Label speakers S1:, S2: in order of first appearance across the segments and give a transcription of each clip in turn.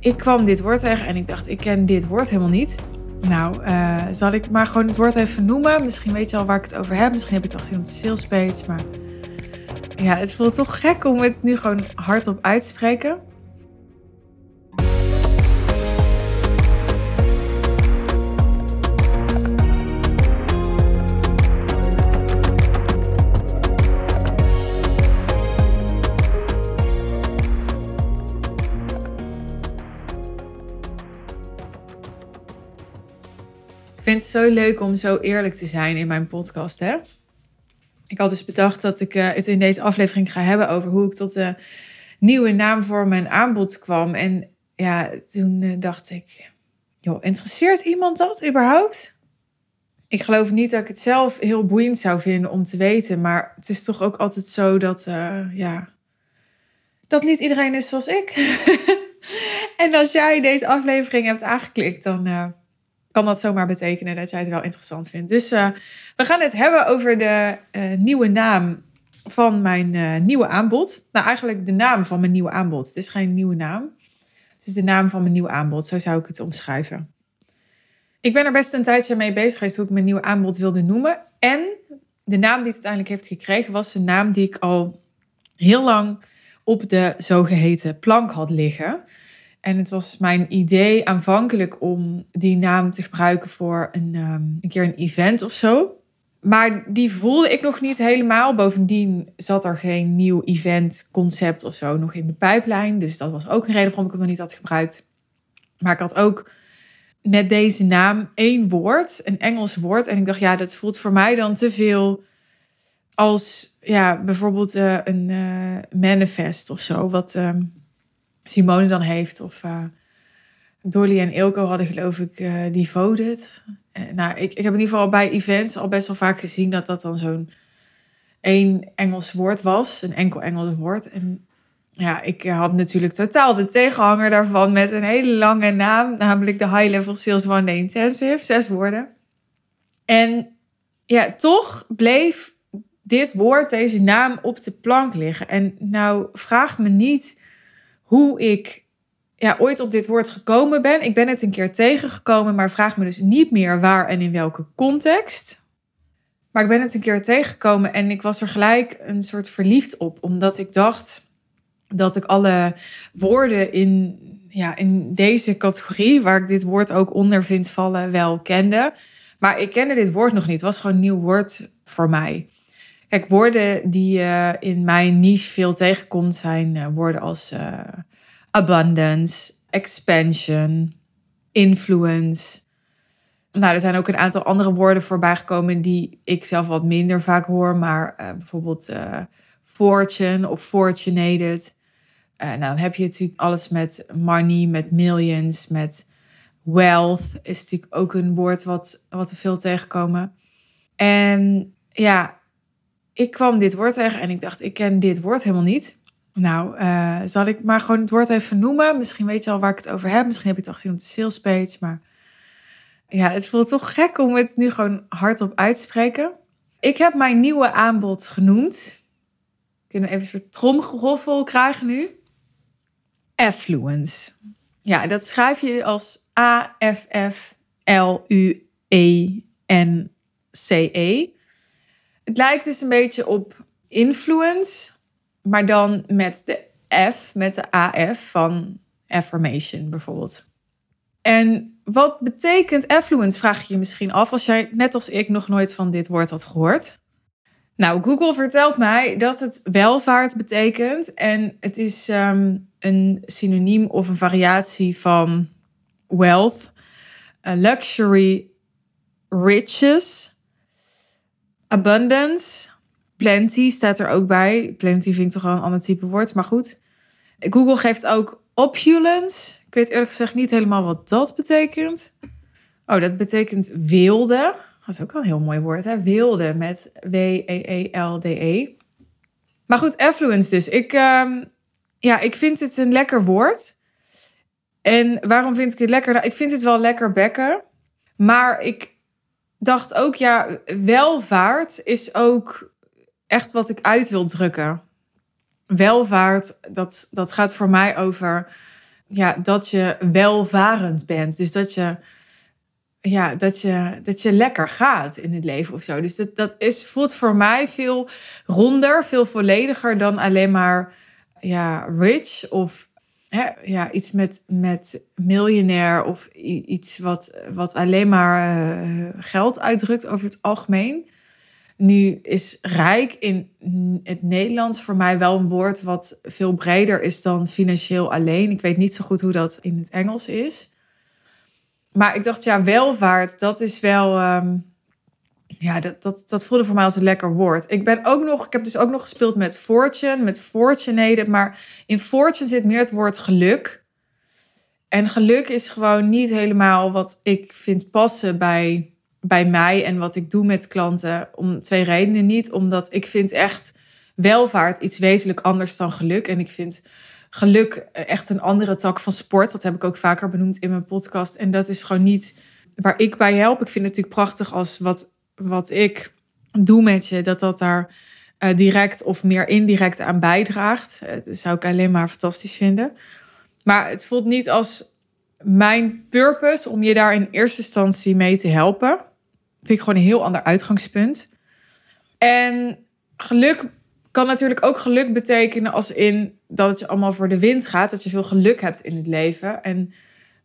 S1: ik kwam dit woord tegen en ik dacht, ik ken dit woord helemaal niet. Nou, uh, zal ik maar gewoon het woord even noemen? Misschien weet je al waar ik het over heb. Misschien heb je het al gezien op de sales page. Maar ja, het voelt toch gek om het nu gewoon hardop uit te spreken. Vind het zo leuk om zo eerlijk te zijn in mijn podcast. Hè? Ik had dus bedacht dat ik uh, het in deze aflevering ga hebben over hoe ik tot de nieuwe naam voor mijn aanbod kwam. En ja, toen uh, dacht ik, joh, interesseert iemand dat überhaupt? Ik geloof niet dat ik het zelf heel boeiend zou vinden om te weten. Maar het is toch ook altijd zo dat, uh, ja, dat niet iedereen is zoals ik. en als jij deze aflevering hebt aangeklikt, dan kan dat zomaar betekenen dat jij het wel interessant vindt. Dus uh, we gaan het hebben over de uh, nieuwe naam van mijn uh, nieuwe aanbod. Nou, eigenlijk de naam van mijn nieuwe aanbod. Het is geen nieuwe naam. Het is de naam van mijn nieuwe aanbod. Zo zou ik het omschrijven. Ik ben er best een tijdje mee bezig geweest hoe ik mijn nieuwe aanbod wilde noemen. En de naam die het uiteindelijk heeft gekregen was een naam die ik al heel lang op de zogeheten plank had liggen. En het was mijn idee aanvankelijk om die naam te gebruiken voor een, um, een keer een event of zo. Maar die voelde ik nog niet helemaal. Bovendien zat er geen nieuw eventconcept of zo nog in de pijplijn. Dus dat was ook een reden waarom ik hem nog niet had gebruikt. Maar ik had ook met deze naam één woord, een Engels woord. En ik dacht, ja, dat voelt voor mij dan te veel als ja, bijvoorbeeld uh, een uh, manifest of zo. Wat. Um, Simone dan heeft. Of uh, Dolly en Ilko hadden geloof ik uh, Devoted. Uh, nou, ik, ik heb in ieder geval bij events al best wel vaak gezien dat dat dan zo'n één Engels woord was. Een enkel Engels woord. En ja, ik had natuurlijk totaal de tegenhanger daarvan met een hele lange naam. Namelijk de High Level Sales One Day Intensive. Zes woorden. En ja, toch bleef dit woord, deze naam op de plank liggen. En nou, vraag me niet hoe ik ja, ooit op dit woord gekomen ben. Ik ben het een keer tegengekomen, maar vraag me dus niet meer waar en in welke context. Maar ik ben het een keer tegengekomen en ik was er gelijk een soort verliefd op, omdat ik dacht dat ik alle woorden in, ja, in deze categorie, waar ik dit woord ook onder vind vallen, wel kende. Maar ik kende dit woord nog niet. Het was gewoon een nieuw woord voor mij. Kijk, woorden die je in mijn niche veel tegenkomt zijn uh, woorden als uh, abundance, expansion, influence. Nou, er zijn ook een aantal andere woorden voorbij gekomen die ik zelf wat minder vaak hoor, maar uh, bijvoorbeeld fortune of fortunated. nou, dan heb je natuurlijk alles met money, met millions, met wealth is natuurlijk ook een woord wat, wat we veel tegenkomen. En ja, ik kwam dit woord tegen en ik dacht, ik ken dit woord helemaal niet. Nou, uh, zal ik maar gewoon het woord even noemen? Misschien weet je al waar ik het over heb. Misschien heb je het al gezien op de sales page. Maar ja, het voelt toch gek om het nu gewoon hardop uit te spreken. Ik heb mijn nieuwe aanbod genoemd. Kunnen we even een soort tromgeroffel krijgen nu? Affluence. Ja, dat schrijf je als A-F-F-L-U-E-N-C-E. Het lijkt dus een beetje op influence, maar dan met de F, met de AF van affirmation bijvoorbeeld. En wat betekent affluence, vraag je je misschien af als jij net als ik nog nooit van dit woord had gehoord. Nou, Google vertelt mij dat het welvaart betekent en het is ehm, een synoniem of een variatie van wealth, luxury, riches, Abundance. Plenty staat er ook bij. Plenty vind ik toch wel een ander type woord, maar goed. Google geeft ook opulence. Ik weet eerlijk gezegd niet helemaal wat dat betekent. Oh, dat betekent wilde. Dat is ook wel een heel mooi woord, hè? Wilde met W-E-E-L-D-E. -E. Maar goed, affluence dus. Ik, um, ja, ik vind het een lekker woord. En waarom vind ik het lekker? Nou, ik vind het wel lekker bekken. Maar ik dacht ook, ja, welvaart is ook echt wat ik uit wil drukken. Welvaart, dat, dat gaat voor mij over ja, dat je welvarend bent. Dus dat je, ja, dat je, dat je lekker gaat in het leven of zo. Dus dat, dat is, voelt voor mij veel ronder, veel vollediger dan alleen maar ja, rich of ja, iets met, met miljonair of iets wat, wat alleen maar uh, geld uitdrukt over het algemeen. Nu is rijk in het Nederlands voor mij wel een woord wat veel breder is dan financieel alleen. Ik weet niet zo goed hoe dat in het Engels is. Maar ik dacht, ja, welvaart, dat is wel. Ehm, ja, dat, dat, dat voelde voor mij als een lekker woord. Ik ben ook nog, ik heb dus ook nog gespeeld met fortune, met fortuneden. Maar in fortune zit meer het woord geluk. En geluk is gewoon niet helemaal wat ik vind passen bij bij mij en wat ik doe met klanten om twee redenen. Niet omdat ik vind echt welvaart iets wezenlijk anders dan geluk. En ik vind geluk echt een andere tak van sport. Dat heb ik ook vaker benoemd in mijn podcast. En dat is gewoon niet waar ik bij help. Ik vind het natuurlijk prachtig als wat, wat ik doe met je, dat dat daar uh, direct of meer indirect aan bijdraagt. Uh, dat zou ik alleen maar fantastisch vinden. Maar het voelt niet als mijn purpose om je daar in eerste instantie mee te helpen. Vind ik gewoon een heel ander uitgangspunt. En geluk kan natuurlijk ook geluk betekenen als in dat het je allemaal voor de wind gaat. Dat je veel geluk hebt in het leven. En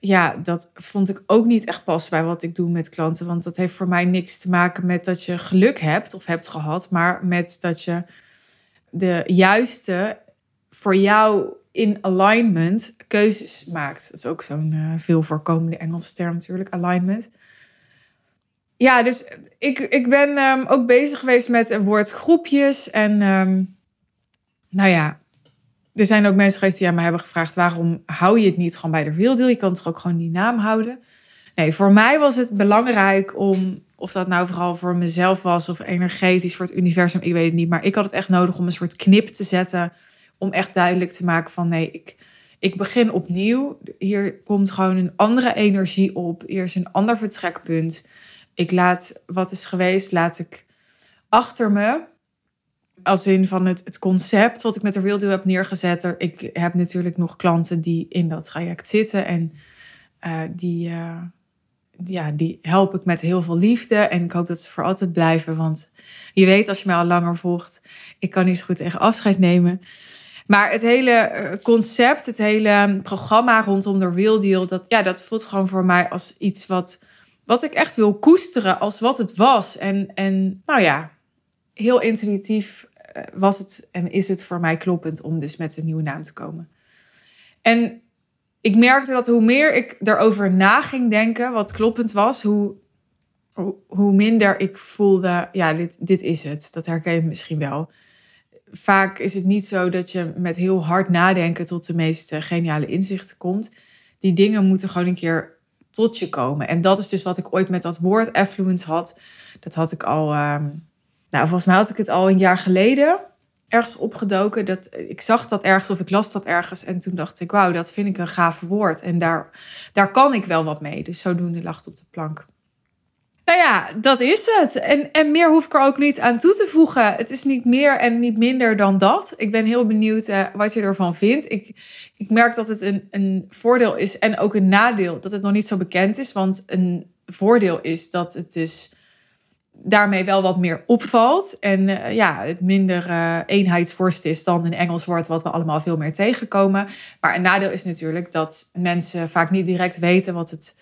S1: ja, dat vond ik ook niet echt pas bij wat ik doe met klanten. Want dat heeft voor mij niks te maken met dat je geluk hebt of hebt gehad. Maar met dat je de juiste voor jou in alignment keuzes maakt. Dat is ook zo'n uh, veel voorkomende Engelse term natuurlijk, alignment. Ja, dus ik, ik ben um, ook bezig geweest met het woord groepjes. En um, nou ja, er zijn ook mensen geweest die aan mij hebben gevraagd... waarom hou je het niet gewoon bij de real deal? Je kan toch ook gewoon die naam houden? Nee, voor mij was het belangrijk om... of dat nou vooral voor mezelf was of energetisch voor het universum, ik weet het niet. Maar ik had het echt nodig om een soort knip te zetten... om echt duidelijk te maken van nee, ik, ik begin opnieuw. Hier komt gewoon een andere energie op. Hier is een ander vertrekpunt ik laat wat is geweest, laat ik achter me. Als in van het, het concept wat ik met de Real Deal heb neergezet. Er, ik heb natuurlijk nog klanten die in dat traject zitten. En uh, die, uh, ja, die help ik met heel veel liefde. En ik hoop dat ze voor altijd blijven. Want je weet, als je mij al langer volgt, ik kan niet zo goed tegen afscheid nemen. Maar het hele eh, concept, het hele programma rondom de Real Deal, dat, ja, dat voelt gewoon voor mij als iets wat wat ik echt wil koesteren als wat het was. En, en nou ja, heel intuïtief eh, was het en is het voor mij kloppend om dus met een nieuwe naam te komen. En ik merkte dat hoe meer ik erover na ging denken, wat kloppend was, hoe, hoe minder ik voelde, ja, dit, dit is het. Dat herken je misschien wel. Vaak is het niet zo dat je met heel hard nadenken tot de meest geniale inzichten komt. Die dingen moeten gewoon een keer tot je komen. En dat is dus wat ik ooit met dat woord affluence had. Dat had ik al, ehm, nou volgens mij had ik het al een jaar geleden ergens opgedoken. Dat, ik zag dat ergens of ik las dat ergens. En toen dacht ik, wauw, dat vind ik een gaaf woord. En daar, daar kan ik wel wat mee. Dus zodoende lag het op de plank. Nou ja, dat is het. En, en meer hoef ik er ook niet aan toe te voegen. Het is niet meer en niet minder dan dat. Ik ben heel benieuwd uh, wat je ervan vindt. Ik, ik merk dat het een, een voordeel is en ook een nadeel dat het nog niet zo bekend is. Want een voordeel is dat het dus daarmee wel wat meer opvalt. En uh, ja, het minder uh, eenheidsworst is dan een Engels woord, wat we allemaal veel meer tegenkomen. Maar een nadeel is natuurlijk dat mensen vaak niet direct weten wat het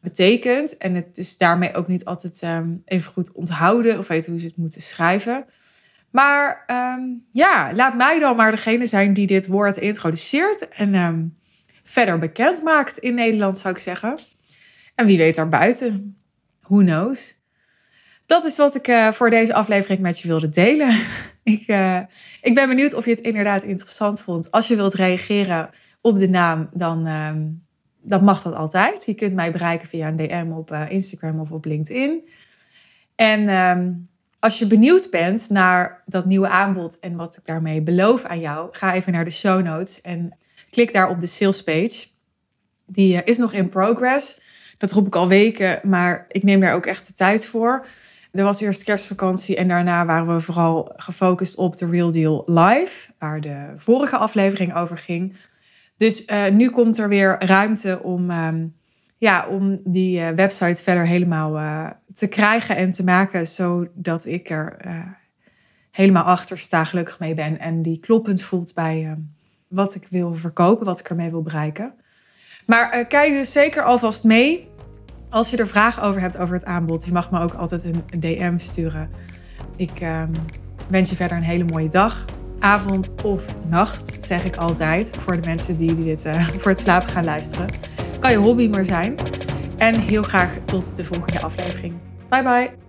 S1: betekent. En het is daarmee ook niet altijd um, even goed onthouden of weten hoe ze het moeten schrijven. Maar um, ja, laat mij dan maar degene zijn die dit woord introduceert en um, verder bekend maakt in Nederland, zou ik zeggen. En wie weet daarbuiten. Who knows? Dat is wat ik uh, voor deze aflevering met je wilde delen. ik, uh, ik ben benieuwd of je het inderdaad interessant vond. Als je wilt reageren op de naam, dan dat mag dat altijd. Je kunt mij bereiken via een DM op uh, Instagram of op LinkedIn. En um, als je benieuwd bent naar dat nieuwe aanbod en wat ik daarmee beloof aan jou, ga even naar de show notes en klik daar op de sales page. Die is nog in progress. Dat roep ik al weken, maar ik neem daar ook echt de tijd voor. Er was eerst kerstvakantie en daarna waren we vooral gefocust op de Real Deal Live, waar de vorige aflevering over ging. Dus uh, nu komt er weer ruimte om, ehm, ja, om die uh, website verder helemaal uh, te krijgen en te maken, zodat ik er helemaal achter sta, gelukkig mee ben en die kloppend voelt bij ehm, wat ik wil verkopen, wat ik ermee wil bereiken. Maar kijk dus zeker alvast mee. Als je er vragen over hebt over het aanbod, je mag me ook altijd een DM sturen. Ik um, wens je verder een hele mooie dag avond of nacht, zeg ik altijd. Voor de mensen die dit uh, voor het slapen gaan luisteren. Kan je hobby maar zijn. En heel graag tot de volgende aflevering. Bye bye.